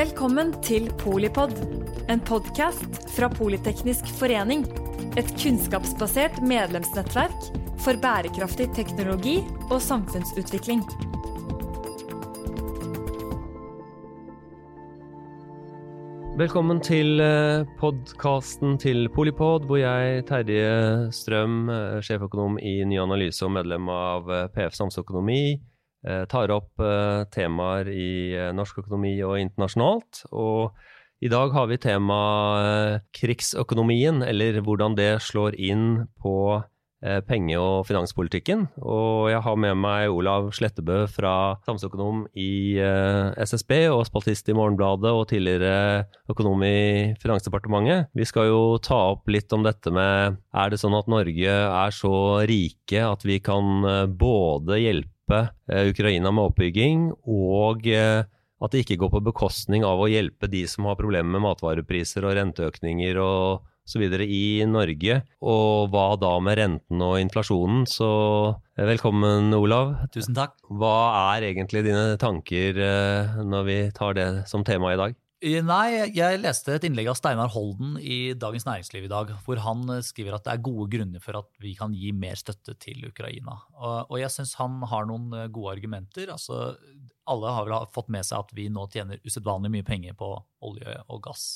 Velkommen til Polipod, en podkast fra Politeknisk forening. Et kunnskapsbasert medlemsnettverk for bærekraftig teknologi og samfunnsutvikling. Velkommen til podkasten til Polipod, hvor jeg, Terje Strøm, eh, sjeføkonom i Ny Analyse og medlem av eh, PF Samfunnsøkonomi, eh, tar opp temaer i norsk økonomi og internasjonalt. Og i dag har vi tema krigsøkonomien, eller hvordan det slår inn på Eh, penge- og finanspolitikken. Og jeg har med meg Olav Slettebø fra samfunnsøkonom i eh, SSB og spaltist i Morgenbladet og tidligere økonom i Finansdepartementet. Vi skal jo ta opp litt om dette med er det sånn at Norge er så rike at vi kan eh, både hjelpe Ukraina med oppbygging og at det ikke går på bekostning av å hjelpe de som har problemer med matvarepriser og renteøkninger og så videre i Norge. Og hva da med renten og inflasjonen? Så eh, velkommen, Olav. Tusen takk. Hva er egentlig dine tanker eh, når vi tar det som tema i dag? Nei, jeg leste et innlegg av Steinar Holden i Dagens Næringsliv i dag, hvor han eh, skriver at det er gode grunner for at vi kan gi mer støtte til Ukraina. Og, jeg syns han har noen gode argumenter. Altså, alle har vel fått med seg at vi nå tjener usedvanlig mye penger på olje og gass.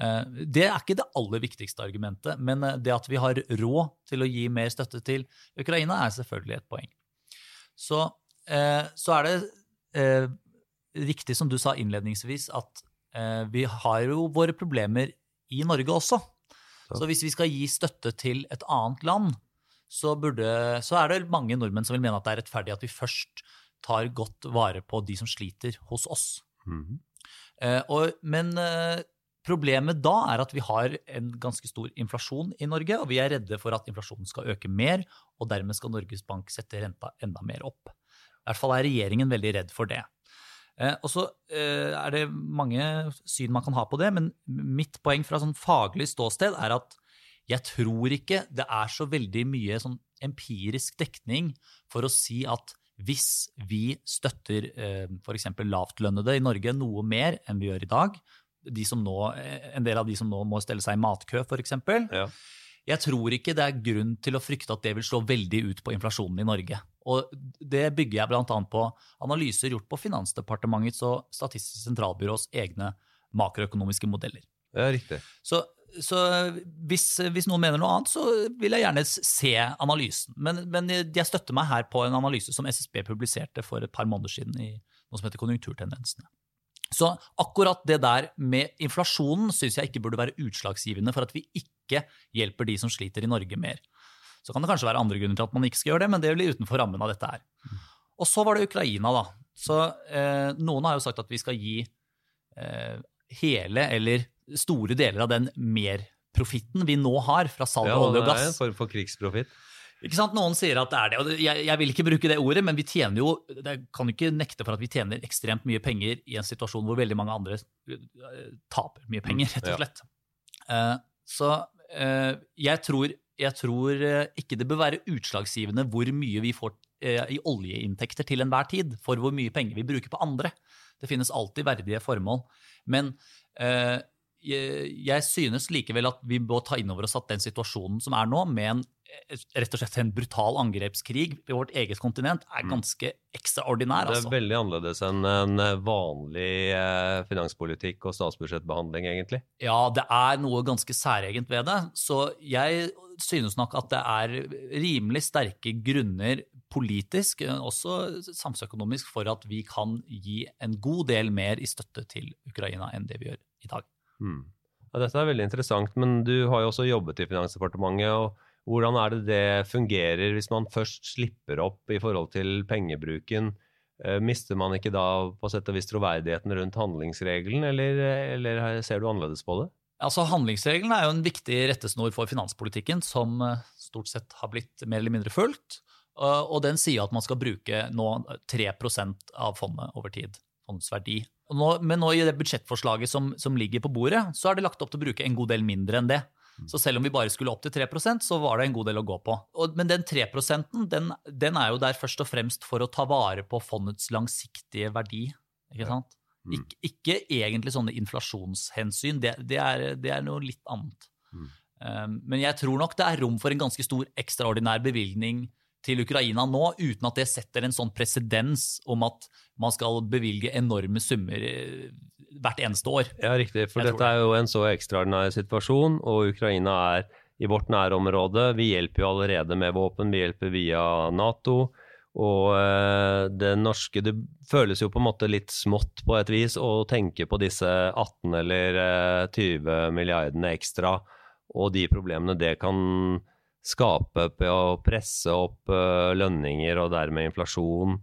Eh, det er ikke det aller viktigste argumentet, men eh, det at vi har råd til å gi mer støtte til Ukraina, er selvfølgelig et poeng. Så, eh, så er det riktig som du sa innledningsvis, at vi har jo våre problemer i Norge også. Så hvis vi skal gi støtte til et annet land, så, burde, så er det mange nordmenn som vil mene at det er rettferdig at vi først tar godt vare på de som sliter hos oss. Mm -hmm. og, men Problemet da er at vi har en ganske stor inflasjon i Norge, og vi er redde for at inflasjonen skal øke mer, og dermed skal Norges Bank sette renta enda mer opp. I hvert fall er regjeringen veldig redd for det. Eh, og så eh, er det mange syn man kan ha på det, men mitt poeng fra sånn faglig ståsted er at jeg tror ikke det er så veldig mye sånn empirisk dekning for å si at hvis vi støtter eh, f.eks. lavtlønnede i Norge noe mer enn vi gjør i dag, nå, en del av de som nå må stelle seg i matkø, f.eks. Ja. Jeg tror ikke det er grunn til å frykte at det vil slå veldig ut på inflasjonen i Norge. Og det bygger jeg bl.a. på analyser gjort på Finansdepartementets og Statistisk sentralbyrås egne makroøkonomiske modeller. Ja, riktig. Så, så hvis, hvis, noen mener noe annet, så vil jeg gjerne se analysen. Men, men, jeg støtter meg her på en analyse som SSB publiserte for et par måneder siden i noe som heter Konjunkturtendensene. Så akkurat det der med inflasjonen syns jeg ikke burde være utslagsgivende for at vi ikke hjelper de som sliter i Norge mer. Så kan det kanskje være andre grunner til at man ikke skal gjøre det, men det blir utenfor rammen av dette her. Og så var det Ukraina, da. Så eh, noen har jo sagt at vi skal gi eh, hele eller store deler av den merprofitten vi nå har fra salg av ja, olje og gass. Ja, det er en form for krigsprofitt. Ikke sant? Noen sier at det er det, og jeg, jeg, vil ikke bruke det ordet, men vi tjener jo Jeg kan jo ikke nekte for at vi tjener ekstremt mye penger i en situasjon hvor veldig mange andre uh, taper mye penger, rett og slett. Uh, så uh, jeg tror, jeg tror ikke det bør være utslagsgivende hvor mye vi får i oljeinntekter til enhver tid, for hvor mye penger vi bruker på andre. Det finnes alltid verdige formål. Men jeg synes likevel at vi må ta inn over oss at den situasjonen som er nå, med en rett og slett en brutal angrepskrig på vårt eget kontinent er mm. ganske ekstraordinær. Altså. Det er altså. veldig annerledes enn en vanlig eh, finanspolitikk og statsbudsjettbehandling, egentlig. Ja, det er noe ganske særegent ved det. Så jeg synes nok at det er rimelig sterke grunner politisk, også samfunnsøkonomisk, for at vi kan gi en god del mer i støtte til Ukraina enn det vi gjør i dag. Mm. Ja, dette er veldig interessant, men du har jo også jobbet i Finansdepartementet. og hvordan er det det fungerer hvis man først slipper opp i forhold til pengebruken? Eh, mister man ikke da på sett og vis troverdigheten rundt handlingsregelen, eller, eller ser du annerledes på det? Altså, Handlingsregelen er jo en viktig rettesnor for finanspolitikken, som eh, stort sett har blitt mer eller mindre fulgt. Og den sier at man skal bruke nå 3 av fondet over tid. Fondets verdi. Nå, men nå i det budsjettforslaget som, som ligger på bordet, så er det lagt opp til å bruke en god del mindre enn det. Så selv om vi bare skulle opp til 3% så var det en god del å gå på. Og, men den 3 den, den er jo der først og fremst for å ta vare på fondets langsiktige verdi. ikke sant? Mm. Ikke, ikke egentlig sånne inflasjonshensyn. Det, det, er, det er noe litt annet. Mm. Um, men jeg tror nok det er rom for en ganske stor ekstraordinær bevilgning til Ukraina nå, uten at det setter en sånn presedens om at man skal bevilge enorme summer eh, hvert eneste år. Ja, riktig. For dette det. er jo en så ekstraordinær situasjon, og Ukraina er i vårt nærområde. Vi hjelper jo allerede med våpen, vi hjelper via Nato. Og eh, det norske Det føles jo på en måte litt smått på et vis å tenke på disse 18 eller eh, 20 milliardene ekstra og de problemene det kan skape å presse opp eh, lønninger og dermed inflasjon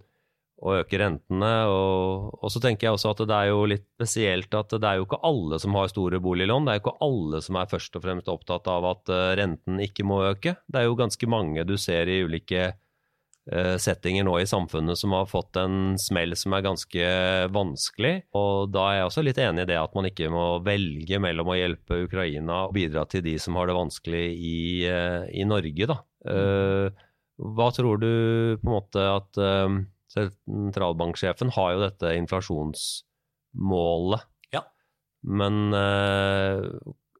og øke rentene. Og, og så tenker jeg også at det er jo litt spesielt at det er jo ikke alle som har store boliglån. Det er jo ikke alle som er først og fremst opptatt av at eh, renten ikke må øke. Det er jo ganske mange du ser i ulike settinger nå i samfunnet som har fått en smell som er ganske vanskelig. Og da er jeg også litt enig i det at man ikke må velge mellom å hjelpe Ukraina og bidra til de som har det vanskelig i, eh, i Norge, da. Eh, hva tror du på en måte at eh, sentralbanksjefen har jo dette inflasjonsmålet. Ja. Men eh,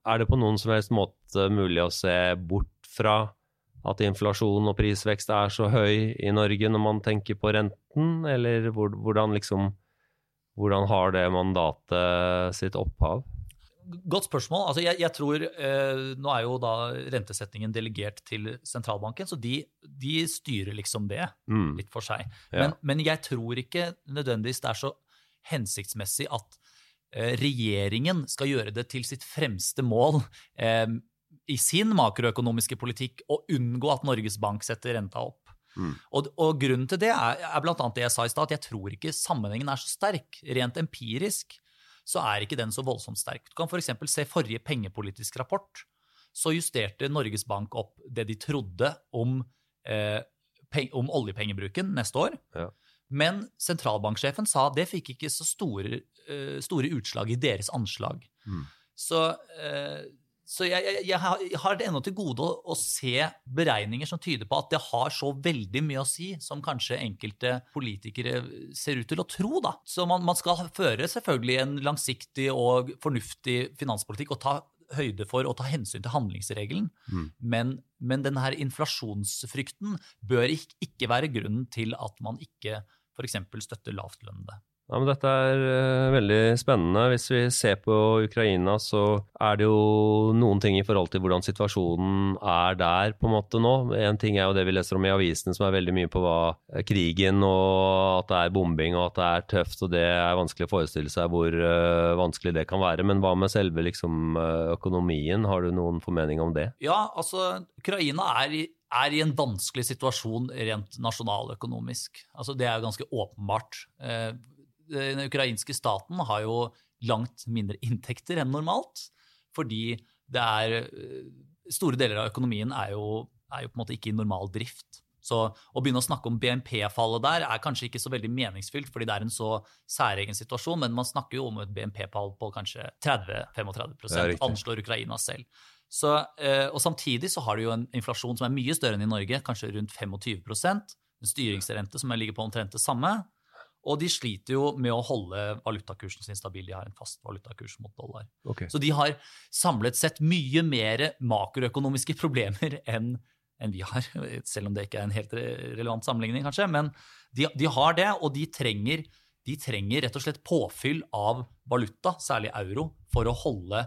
er det på noen som helst måte mulig å se bort fra at inflasjon og prisvekst er så høy i Norge når man tenker på renten, eller hvordan liksom Hvordan har det mandatet sitt opphav? Godt spørsmål. Altså jeg, jeg tror, eh, Nå er jo da rentesetningen delegert til sentralbanken, så de, de styrer liksom det Mm. litt for seg. Ja. Men, men jeg tror ikke nødvendigvis det er så hensiktsmessig at eh, regjeringen skal gjøre det til sitt fremste mål eh, i sin makroøkonomiske politikk å unngå at Norges Bank setter renta opp. Mm. Og, og grunnen til det er, er annet det jeg sa i stad, at jeg tror ikke sammenhengen er så sterk. Rent empirisk så er ikke den så voldsomt sterk. Du kan f.eks. se forrige pengepolitisk rapport. Så justerte Norges Bank opp det de trodde om, eh, om oljepengebruken neste år. Ja. Men sentralbanksjefen sa det fikk ikke så store, eh, store utslag i deres anslag. Mm. Så, eh, så jeg, jeg, jeg har- jeg har det ennå til gode å, å se beregninger som tyder på at det har så veldig mye å si, som kanskje enkelte politikere ser ut til å tro. da. Så man, man skal føre selvfølgelig en langsiktig og fornuftig finanspolitikk og ta høyde for å ta hensyn til handlingsregelen. Mm. Men, men denne her inflasjonsfrykten bør ikke, ikke være grunnen til at man ikke f.eks. støtter lavtlønnede. Ja, men dette er uh, veldig spennende. Hvis vi ser på Ukraina, så er det jo noen ting i forhold til hvordan situasjonen er der på en måte nå. En ting er jo det vi leser om i avisene, som er veldig mye på hva eh, krigen og at det er bombing og at det er tøft, og det er vanskelig å forestille seg hvor uh, vanskelig det kan være. Men hva med selve liksom, økonomien? Har du noen formening om det? Ja, altså, Ukraina er i, er i en vanskelig situasjon rent nasjonaløkonomisk. Altså, det er jo ganske åpenbart. Den ukrainske staten har jo langt mindre inntekter enn normalt, fordi det er eh, Store deler av økonomien er jo, er jo på en måte ikke i normal drift. Så å begynne å snakke om BNP-fallet der er kanskje ikke så veldig meningsfylt, fordi det er en så særegen situasjon, men man snakker jo om et BNP-fall på kanskje 30-35 Ja, anslår Ukraina selv. Så, eh, og samtidig så har du jo en inflasjon som er mye større enn i Norge, kanskje rundt 25% en styringsrente som ligger på omtrent det samme. Og de sliter jo med å holde valutakursen sin stabil. De har en fast valutakurs mot dollar. Okay. Så de har samlet sett mye mer makroøkonomiske problemer enn enn vi har, selv om det ikke er en helt relevant sammenligning, kanskje. Men de, de har det, og de trenger, de trenger rett og slett påfyll av valuta, særlig euro, for å holde,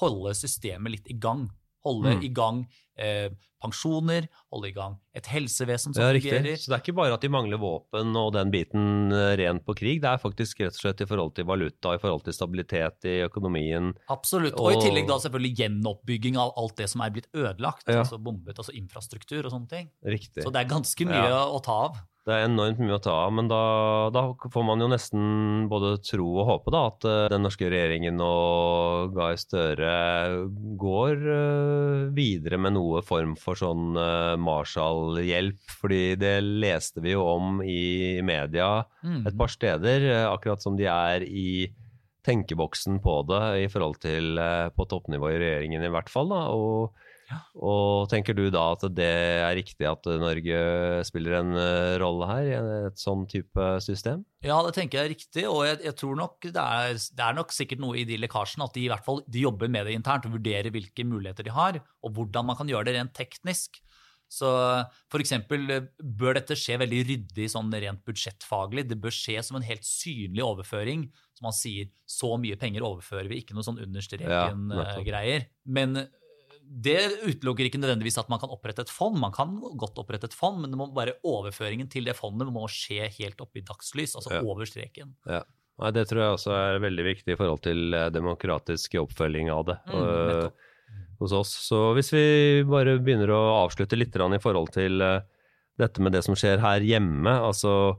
holde systemet litt i gang. Holde Mm. i gang eh, pensjoner, holde i gang et helsevesen som Ja, fungerer. Så det er ikke bare at de mangler våpen og den biten eh, rent på krig, det er faktisk rett og slett i forhold til valuta, i forhold til stabilitet i økonomien. Absolutt. Og i tillegg da selvfølgelig gjenoppbygging av alt det som er blitt ødelagt. Ja. altså bombet, altså infrastruktur og sånne ting. Riktig. Så det er ganske mye Ja. å ta av. Det er enormt mye å ta av, men da, da får man jo nesten både tro og håpe da, at eh, den norske regjeringen og Gahr Støre går eh, videre med noe form for sånn uh, Marshall-hjelp. Fordi det leste vi jo om i media Mm. et par steder, eh, akkurat som de er i tenkeboksen på det i forhold til eh, på toppnivå i regjeringen i hvert fall. da, og Og tenker du da at det er riktig at Norge spiller en uh, rolle her i et sånn type system? Ja, det tenker jeg er riktig, og jeg, jeg tror nok det er, det er, nok sikkert noe i de lekkasjene at de i hvert fall de jobber med det internt og vurderer hvilke muligheter de har, og hvordan man kan gjøre det rent teknisk. Så f.eks. bør dette skje veldig ryddig sånn rent budsjettfaglig. Det bør skje som en helt synlig overføring. Som man sier, så mye penger overfører vi, ikke noe sånn under streken-greier. Ja, Men det utelukker ikke nødvendigvis at man kan opprette et fond. Man kan godt opprette et fond, men det må bare overføringen til det fondet må skje helt oppe i dagslys, altså ja. over streken. Ja. Nei, det tror jeg også er veldig viktig i forhold til eh, demokratisk oppfølging av det. Mm, uh, hos oss. Så hvis vi bare begynner å avslutte litt i forhold til eh, dette med det som skjer her hjemme. altså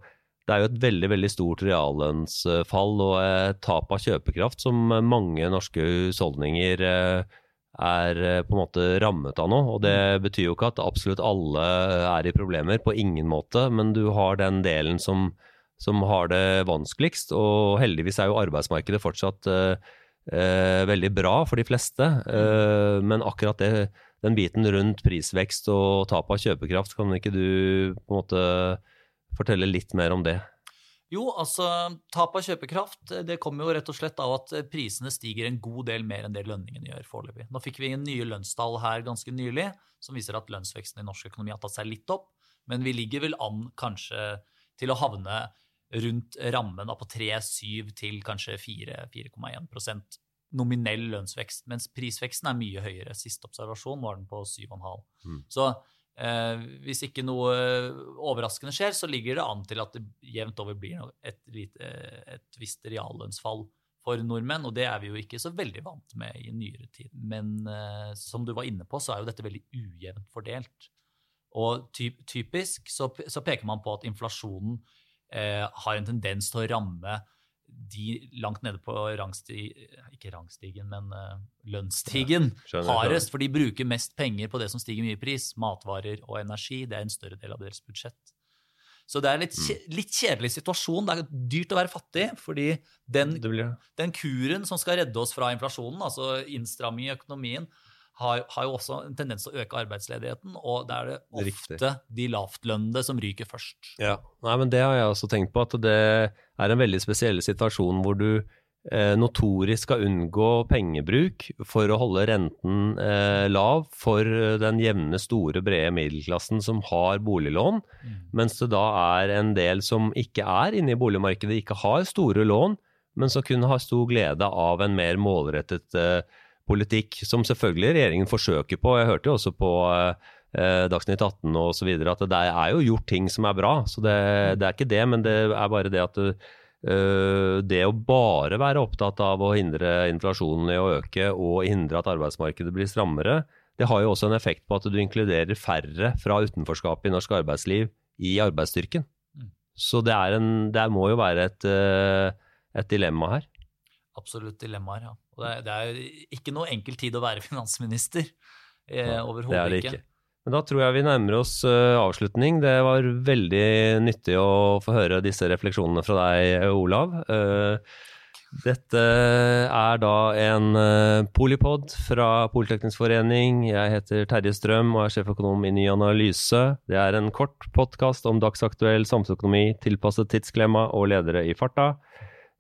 det er jo et veldig veldig stort reallønnsfall og et tap av kjøpekraft som mange norske husholdninger eh, er eh, på en måte rammet av noe. og Det betyr jo ikke at absolutt alle er i problemer, på ingen måte. Men du har den delen som, som har det vanskeligst. Og heldigvis er jo arbeidsmarkedet fortsatt eh, veldig bra for de fleste. Eh, men akkurat det, den biten rundt prisvekst og tap av kjøpekraft, kan ikke du på en måte fortelle litt mer om det? Jo, altså tap av kjøpekraft det kommer jo rett og slett av at prisene stiger en god del mer enn det lønningene gjør foreløpig. Nå fikk vi en nye lønnstall her ganske nylig som viser at lønnsveksten i norsk økonomi har tatt seg litt opp, men vi ligger vel an kanskje til å havne rundt rammen på 3,7 til kanskje 4,1% nominell lønnsvekst, mens prisveksten er mye høyere. Siste observasjon var den på 7,5. Mm. Så eh, hvis ikke noe overraskende skjer, så ligger det an til at det jevnt over blir et, et visst reallønnsfall for nordmenn, og det er vi jo ikke så veldig vant med i nyere tid. Men eh, som du var inne på, så er jo dette veldig ujevnt fordelt. Og typisk så, så peker man på at inflasjonen eh, har en tendens til å ramme de langt nede på rangsti, ikke rangstigen, men uh, lønnsstigen ja, hardest. For de bruker mest penger på det som stiger mye i pris. Matvarer og energi. Det er en større del av deres budsjett. Så det er en litt, mm. litt kjedelig situasjon. Det er dyrt å være fattig, fordi den, den kuren som skal redde oss fra inflasjonen, altså innstramming i økonomien, har, har, jo også en tendens til å øke arbeidsledigheten, og da er det ofte Riktig. de lavtlønnede som ryker først. Ja, Nei, men Det har jeg også tenkt på, at det er en veldig spesiell situasjon hvor du eh, notorisk skal unngå pengebruk for å holde renten eh, lav for den jevne, store, brede middelklassen som har boliglån, mm. mens det da er en del som ikke er inne i boligmarkedet, ikke har store lån, men som kunne ha stor glede av en mer målrettet eh, politikk, som selvfølgelig regjeringen forsøker på. Jeg hørte jo også på eh, Dagsnytt 18 og så videre at det er jo gjort ting som er bra. Så det, det er ikke det, men det er bare det at uh, det å bare være opptatt av å hindre inflasjonen i å øke og hindre at arbeidsmarkedet blir strammere, det har jo også en effekt på at du inkluderer færre fra utenforskapet i norsk arbeidsliv i arbeidsstyrken. Mm. Så det, en, det må jo være et, uh, et dilemma her. Absolutt dilemmaer, ja. Og det er, det er ikke noe enkel tid å være finansminister. Eh, Overhodet ikke. ikke. Men da tror jeg vi nærmer oss uh, avslutning. Det var veldig nyttig å få høre disse refleksjonene fra deg, Olav. Uh, dette er da en Polipod fra Politeknisk forening. Jeg heter Terje Strøm og er sjeføkonom i Ny Analyse. Det er en kort podkast om dagsaktuell samfunnsøkonomi tilpasset tidsklemma og ledere i farta.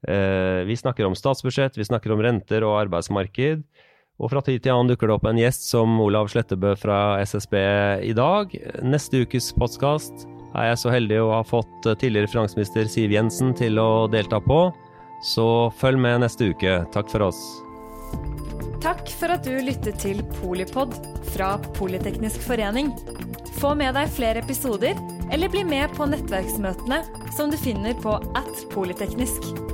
Eh, vi snakker om statsbudsjett, vi snakker om renter og arbeidsmarked. Og fra tid til annen dukker det opp en gjest som Olav Slettebø fra SSB i dag. Neste ukes podkast er jeg så heldig å ha fått tidligere finansminister Siv Jensen til å delta på. Så følg med neste uke. Takk for oss. Takk for at du lyttet til Polipod fra Politeknisk forening. Få med deg flere episoder, eller bli med på nettverksmøtene som du finner på at polyteknisk.